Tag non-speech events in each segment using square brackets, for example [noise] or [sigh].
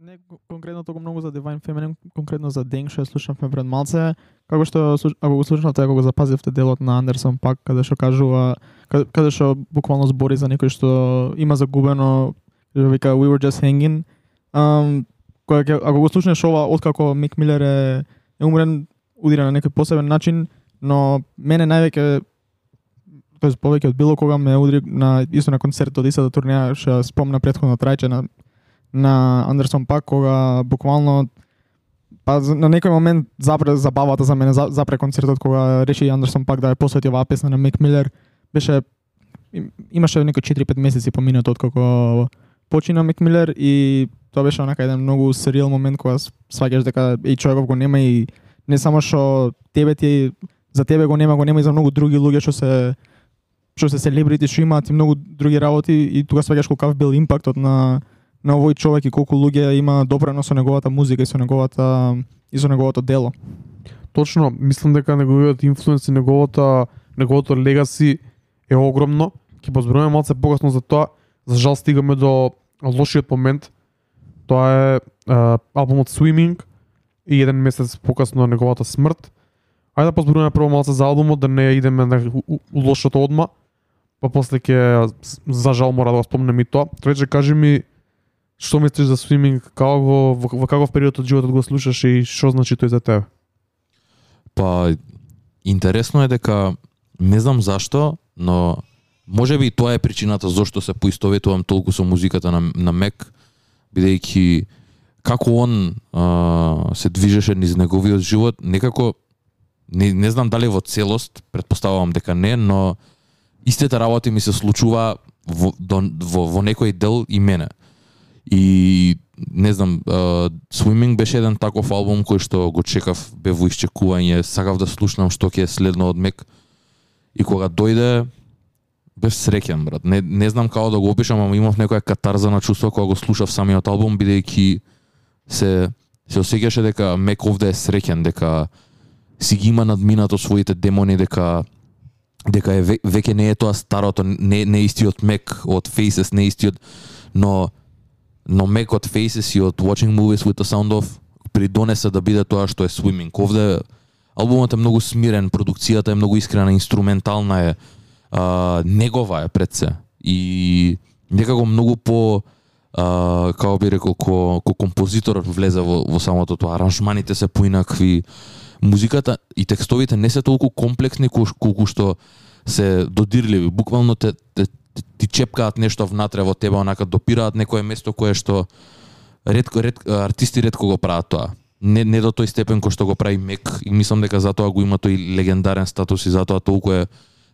Не конкретно толку многу за Divine Feminine, конкретно за Deng што ја слушавме пред малце, како што ако го слушнавте, ако го запазивте делот на Андерсон пак каде што кажува каде, што буквално збори за некој што има загубено вика we were just hanging. Um, кога ако го слушнеш ова откако Мик Милер е, е умрен удира на некој посебен начин, но мене највеќе тоест повеќе од било кога ме удри на исто на концерт од истата турнеја што спомна претходно трајче на на Андерсон пак кога буквално па на некој момент запре забавата за мене запре концертот кога реши Андерсон пак да ја посвети оваа песна на Мик Милер. Беше имаше некои 4-5 месеци поминато од како почина Мик Милер и тоа беше онака еден многу серијал момент кога сваќаш дека и човеков го нема и не само што тебе ти за тебе го нема, го нема и за многу други луѓе што се што се селебрити што имаат и многу други работи и тука сваќаш колку бил импактот на на овој човек и колку луѓе има допренос со неговата музика и со неговата и со неговото дело. Точно, мислам дека неговиот инфлуенс и неговото неговото легаси е огромно. Ќе позборуваме малце погасно за тоа. За жал стигаме до лошиот момент. Тоа е е албумот Swimming и еден месец покасно неговата смрт. Ајде да позборуваме прво малце за албумот, да не идеме на лошото одма. Па после ќе за жал мора да го спомнем и тоа. Трече кажи ми Што мислиш за свиминг? Како го во, во каков период од животот го слушаш и што значи тој за тебе? Па интересно е дека не знам зашто, но може би тоа е причината зашто се поистоветувам толку со музиката на, на Мек, бидејќи како он а, се движеше низ неговиот живот, некако не, не знам дали во целост, предпоставувам дека не, но истите работи ми се случува во, до, во, во некој дел и мене. И не знам, uh, Swimming беше еден таков албум кој што го чекав, бе во исчекување, сакав да слушнам што ќе е следно од Мек. И кога дојде, бев среќен, брат. Не, не знам како да го опишам, ама имав некоја катарза на чувство кога го слушав самиот албум, бидејќи се се осеќаше дека Мек овде е среќен, дека си ги има надминато своите демони, дека дека е веќе не е тоа старото, не не истиот Мек од Faces, не истиот, но но мекот Faces и од Watching Movies with the Sound of придонеса да биде тоа што е Swimming. Овде албумот е многу смирен, продукцијата е многу искрена, инструментална е, а, негова е пред се. И некако многу по а, како би рекол, ко, ко композитор влезе во, во самото тоа. Аранжманите се поинакви, музиката и текстовите не се толку комплексни колку што се додирливи. Буквално те, те ти чепкаат нешто внатре во тебе, онака допираат некое место кое што ретко, ретко артисти ретко го прават тоа. Не, не до тој степен кој што го прави Мек и мислам дека затоа го има тој легендарен статус и затоа толку е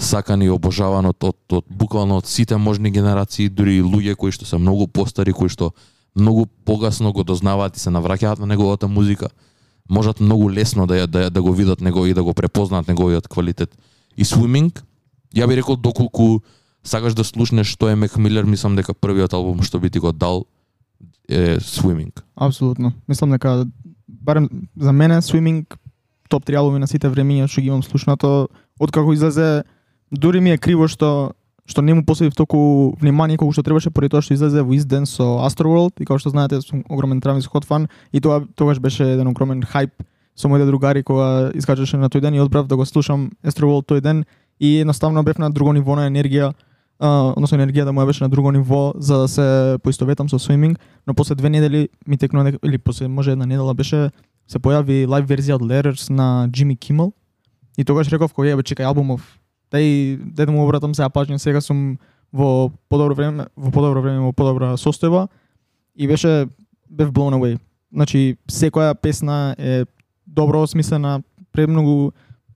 сакан и обожаван од, од, од буквално од сите можни генерации, дури и луѓе кои што се многу постари, кои што многу погасно го дознаваат и се навраќаат на неговата музика, можат многу лесно да, да, да го видат него и да го препознаат неговиот квалитет. И Swimming, ја би рекол доколку сакаш да слушнеш што е Мек Милер, мислам дека првиот албум што би ти го дал е Swimming. Апсолутно. Мислам дека барем за мене Swimming топ 3 албуми на сите времиња што ги имам слушнато, откако излезе дури ми е криво што што не му посветив толку внимание колку што требаше поради тоа што излезе во изден со Astroworld и како што знаете сум огромен Travis Scott фан и тоа тогаш беше еден огромен хајп со моите другари кога искачаше на тој ден и одбрав да го слушам Astroworld тој ден и едноставно бев на друго ниво на енергија uh, односно енергијата моја беше на друго ниво за да се поистоветам со свиминг, но после две недели ми текнува или после може една недела беше се појави лайв верзија од Letters на Джими Kimmel и тогаш реков кој е чекај албумов. Дај дај да му обратам се паžња, сега сум во подобро време, во подобро време, во подобра состојба и беше бев blown away. Значи секоја песна е добро осмислена, премногу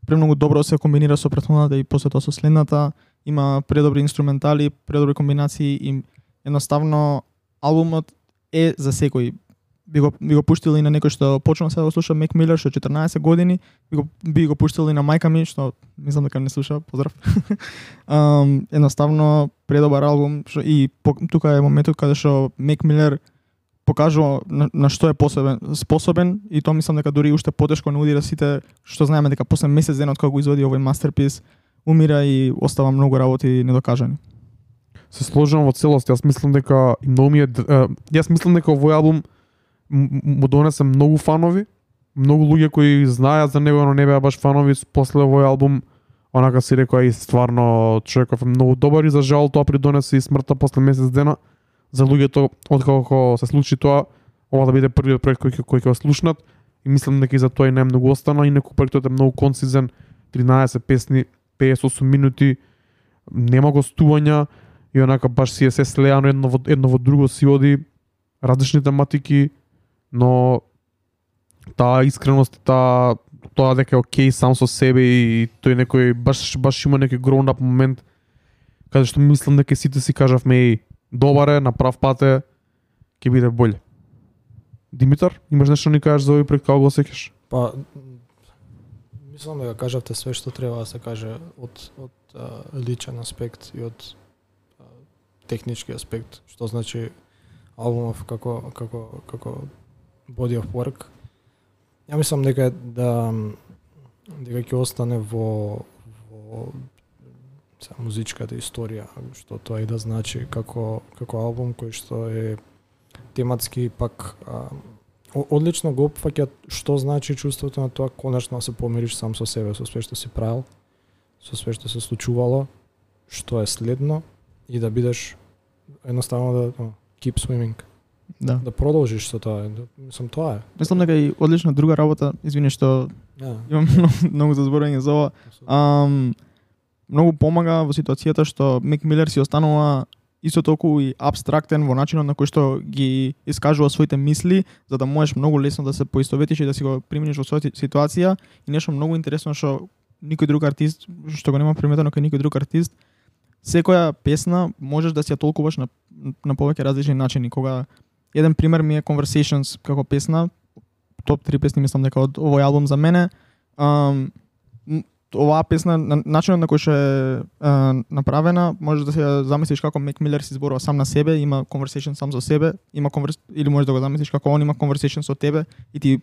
премногу добро се комбинира со претходната и после тоа со следната има предобри инструментали, предобри комбинации и едноставно албумот е за секој. Би го, би го пуштили и на некој што почнува се да слуша Мек Милер што 14 години, би го, би го пуштили и на мајка ми што мислам дека не слуша, поздрав. [laughs] um, едноставно предобар албум што и по, тука е моментот каде што Мек Милер покажува на, на што е посебен, способен и тоа мислам дека дури уште потешко не удира сите што знаеме дека после месец ден од кога го изводи овој мастерпис умира и остава многу работи недокажани. Се сложувам во целост, јас мислам дека и многу ми е јас мислам дека овој албум му донесе многу фанови, многу луѓе кои знаат за него, но не беа баш фанови после овој албум. Онака си рекоа и стварно човеков е многу добар и за жал тоа придонесе и смртта после месец дена. За луѓето откако се случи тоа, ова да биде првиот проект кој, кој ќе го слушнат. И мислам дека и за тоа и најмногу остана, инаку проектот е многу концизен, 13 песни, 58 минути, нема гостувања и онака баш си е се слеано едно во, едно во друго си оди, различни тематики, но таа искреност, таа тоа дека е окей сам со себе и тој некој баш баш има некој grown up момент каде што мислам дека сите си кажавме и добар е, на прав пат е, ќе биде боле. Димитар, имаш нешто ни кажеш за овој проект како го сеќаш? Па мислам дека кажавте све што треба да се каже од од а, личен аспект и од а, технички аспект, што значи албумов како како како body of work. Ја мислам дека да дека ќе остане во во са, музичката историја, што тоа и да значи како како албум кој што е тематски пак а, одлично го опфаќа што значи чувството на тоа конечно да се помириш сам со себе, со све што си правил, со све што се случувало, што е следно и да бидеш едноставно да о, keep swimming, Да. да продолжиш со тоа. Да, мислам тоа е. Мислам дека и одлична друга работа, извини што Да. имам [laughs] многу, многу за зборење за ова. Ам, многу помага во ситуацијата што Мик Милер си останува исто толку и абстрактен во начинот на кој што ги искажува своите мисли, за да можеш многу лесно да се поистоветиш и да си го примениш во својата ситуација и нешто многу интересно што никој друг артист, што го нема приметено кај никој друг артист, секоја песна можеш да си ја толкуваш на, на повеќе различни начини. Кога еден пример ми е Conversations како песна, топ 3 песни мислам дека од овој албум за мене. um, оваа песна, на, начинот на кој што е а, направена, може да се замислиш како Мек Милер се зборува сам на себе, има conversation сам со себе, има конверс... или може да го замислиш како он има conversation со тебе и ти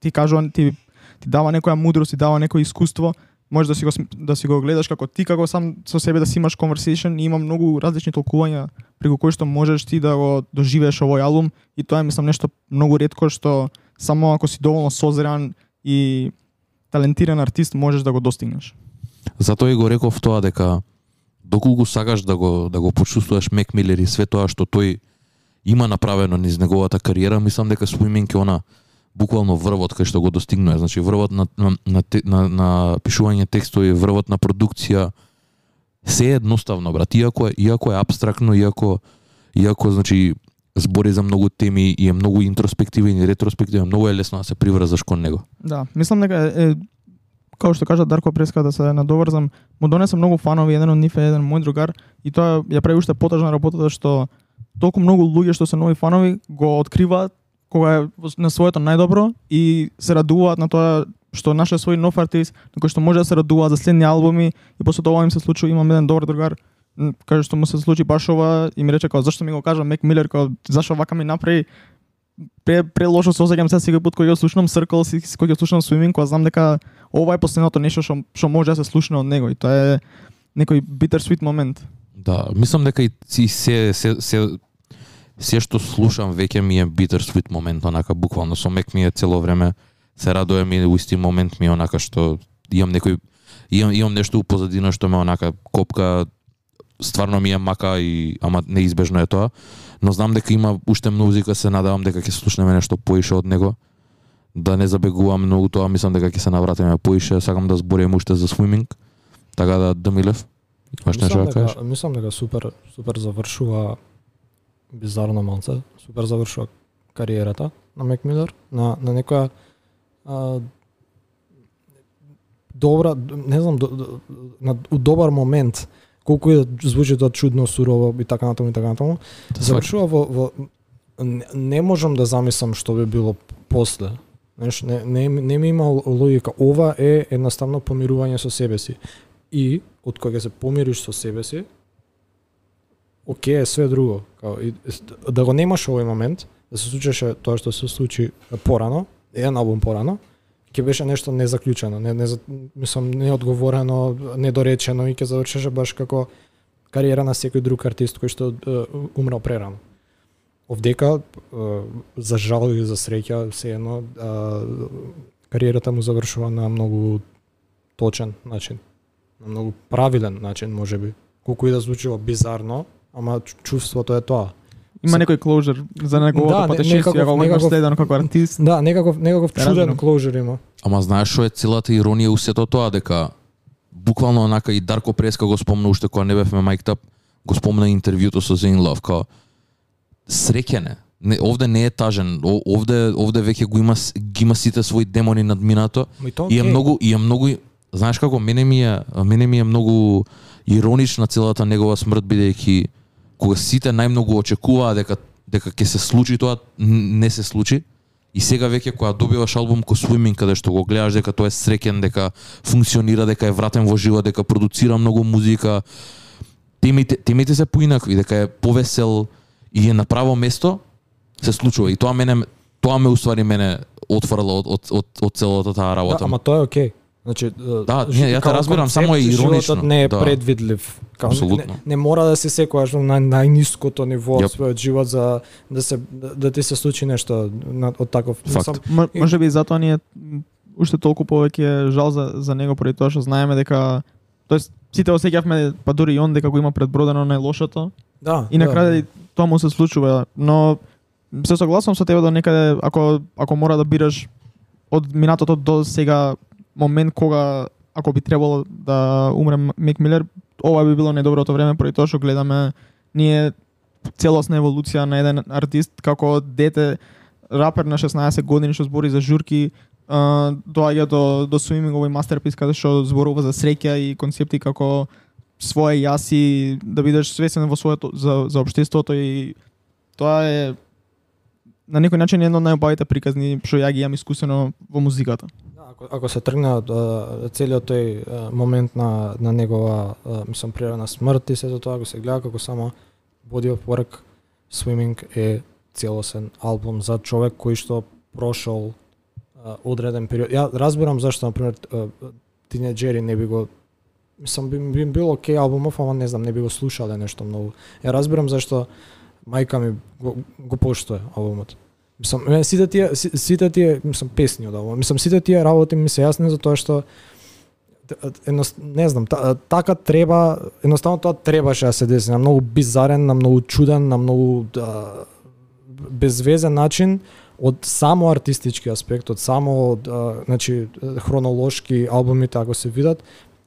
ти кажува ти ти дава некоја мудрост, ти дава некој искуство, може да си го да си го гледаш како ти како сам со себе да си имаш conversation и има многу различни толкувања преку кои што можеш ти да го доживееш овој албум и тоа е мислам нешто многу ретко што само ако си доволно созран и талентиран артист можеш да го достигнеш. Затоа и го реков тоа дека доколку сакаш да го да го почувствуваш Мек Милер и све тоа што тој има направено низ неговата кариера, мислам дека Swimming е она буквално врвот кај што го достигнува, значи врвот на на на, на, на пишување текстови, врвот на продукција, се е едноставно, брат, иако е, иако е абстрактно, иако иако значи збори за многу теми и е многу интроспективен и ретроспективен, многу е лесно да се приврзаш кон него. Да, мислам дека е, е како што кажа Дарко Преска да се надоврзам, му донесе многу фанови, еден од нив е еден мој другар и тоа ја прави уште потажна работата што толку многу луѓе што се нови фанови го откриваат кога е на своето најдобро и се радуваат на тоа што нашли свој нов артист, на кој што може да се радуваат за следни албуми и после тоа им се случува имам еден добар другар каже што му се случи баш ова и ми рече како зашто ми го кажа Мек Милер како зашто вака ми направи пре, пре лошо се осеќам се секој пат кога го слушнам Circle, си- кога го слушнам Swimming, кога знам дека ова е последното нешто што што може да се слушне од него и тоа е некој bitter sweet момент. Да, мислам дека и си се се се се што слушам веќе ми е bitter sweet момент, онака буквално со мек ми е цело време се радувам и у исти момент ми е онака што имам некој имам имам нешто у позадина што ме онака копка стварно ми е мака и ама неизбежно е тоа, но знам дека има уште музика, се надевам дека ќе слушнеме нешто поише од него. Да не забегувам многу тоа, мислам дека ќе се навратиме поише, сакам да зборим уште за swimming. Така да Дамилев, имаш нешто Мислам да кажеш? дека, мислам дека супер супер завршува бизарно малце, супер завршува кариерата на Мек Милер на на некоја а, добра, не знам, до, до, на у добар момент, колку и да звучи тоа чудно, сурово и така натаму и така натаму, завршува во, во не, не можам да замислам што би било после. Знаеш, не, не, не ми има логика. Ова е едноставно помирување со себе си. И, од кога се помириш со себе си, окей е све друго. Као, и, да го немаш овој момент, да се случеше тоа што се случи порано, еден албум порано, ќе беше нешто незаклучено, не, не, мислам, неодговорено, недоречено и ќе завршеше баш како кариера на секој друг артист кој што е, умрал прерано. овдека за жал и за среќа се едно а, кариерата му завршува на многу точен начин, на многу правилен начин можеби. Колку и да звучува бизарно, ама чувството е тоа. Има некој клоужер за неговото Да, не- патешествие, го некаков- следено како артист. Да, некаков некаков чуден клоужер има. Ама знаеш што е целата иронија у сето тоа дека буквално онака и Дарко Преска го спомна уште кога не бевме мајктап, го спомна интервјуто со Зейн Лав као среќен е. Не, овде не е тажен. О, овде овде веќе го има ги има сите свои демони над минато и е многу и е многу знаеш како мене ми е мене ми е многу иронична целата негова смрт бидејќи кога сите најмногу очекуваа дека дека ќе се случи тоа не се случи и сега веќе кога добиваш албум ко Swimming каде што го гледаш дека тоа е среќен дека функционира дека е вратен во живот дека продуцира многу музика темите темите се поинакви дека е повесел и е на право место се случува и тоа мене тоа ме уствари мене отфрла од од од, од целата таа Да, работа. ама тоа е окей. Значи, Да, не, ја те разбирам, само е иронично, Животот не е да. предвидлив. Као, Апсолутно. Не, не, мора да се секојаш на најниското ниво Јап. својот живот за да се да, да ти се случи нешто на, од таков. Факт. Сам- М- И- може би затоа ни е уште толку повеќе жал за, за него поради тоа што знаеме дека тоест сите осеќавме па дури и он дека го има предбродено најлошото Да. и на да. крај тоа му се случува, но се согласувам со тебе до некаде ако ако мора да бираш од минатото до сега момент кога ако би требало да умре Мик Милер, ова би било најдоброто време поради тоа што гледаме ние целосна еволуција на еден артист како дете рапер на 16 години што збори за журки доаѓа до до Swimming овој мастерпис каде што зборува за среќа и концепти како свое јас и да бидеш свесен во своето за за општеството и тоа е на некој начин едно од најубавите приказни што ја ги имам искусено во музиката. Да, ако, ако се тргне од целиот тој момент на на негова мислам природна смрт и сето тоа го се гледа како само body of work Swimming е целосен албум за човек кој што прошол одреден период. Ја разбирам зашто на пример тинеџери не би го мислам би, би бил окей албумов, ама не знам, не би го слушале нешто многу. Ја разбирам зашто мајка ми го, го поштоe албумот. Мислам, мене сите тие сите тие, мислам песни од албумот. Мислам сите тие работи ми се јасни за тоа што едно, не знам, та, така треба, едноставно тоа требаше да се деси на многу бизарен, на многу чуден, на многу да, безвезен начин од само артистички аспект, од само да, значи хронолошки албумите ако се видат,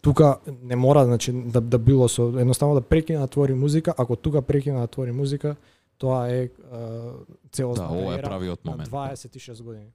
тука не мора значи да да било со едноставно да прекине да твори музика, ако тука прекине да твори музика, тоа е а, целосна Да, ова е правиот момент. 26 години.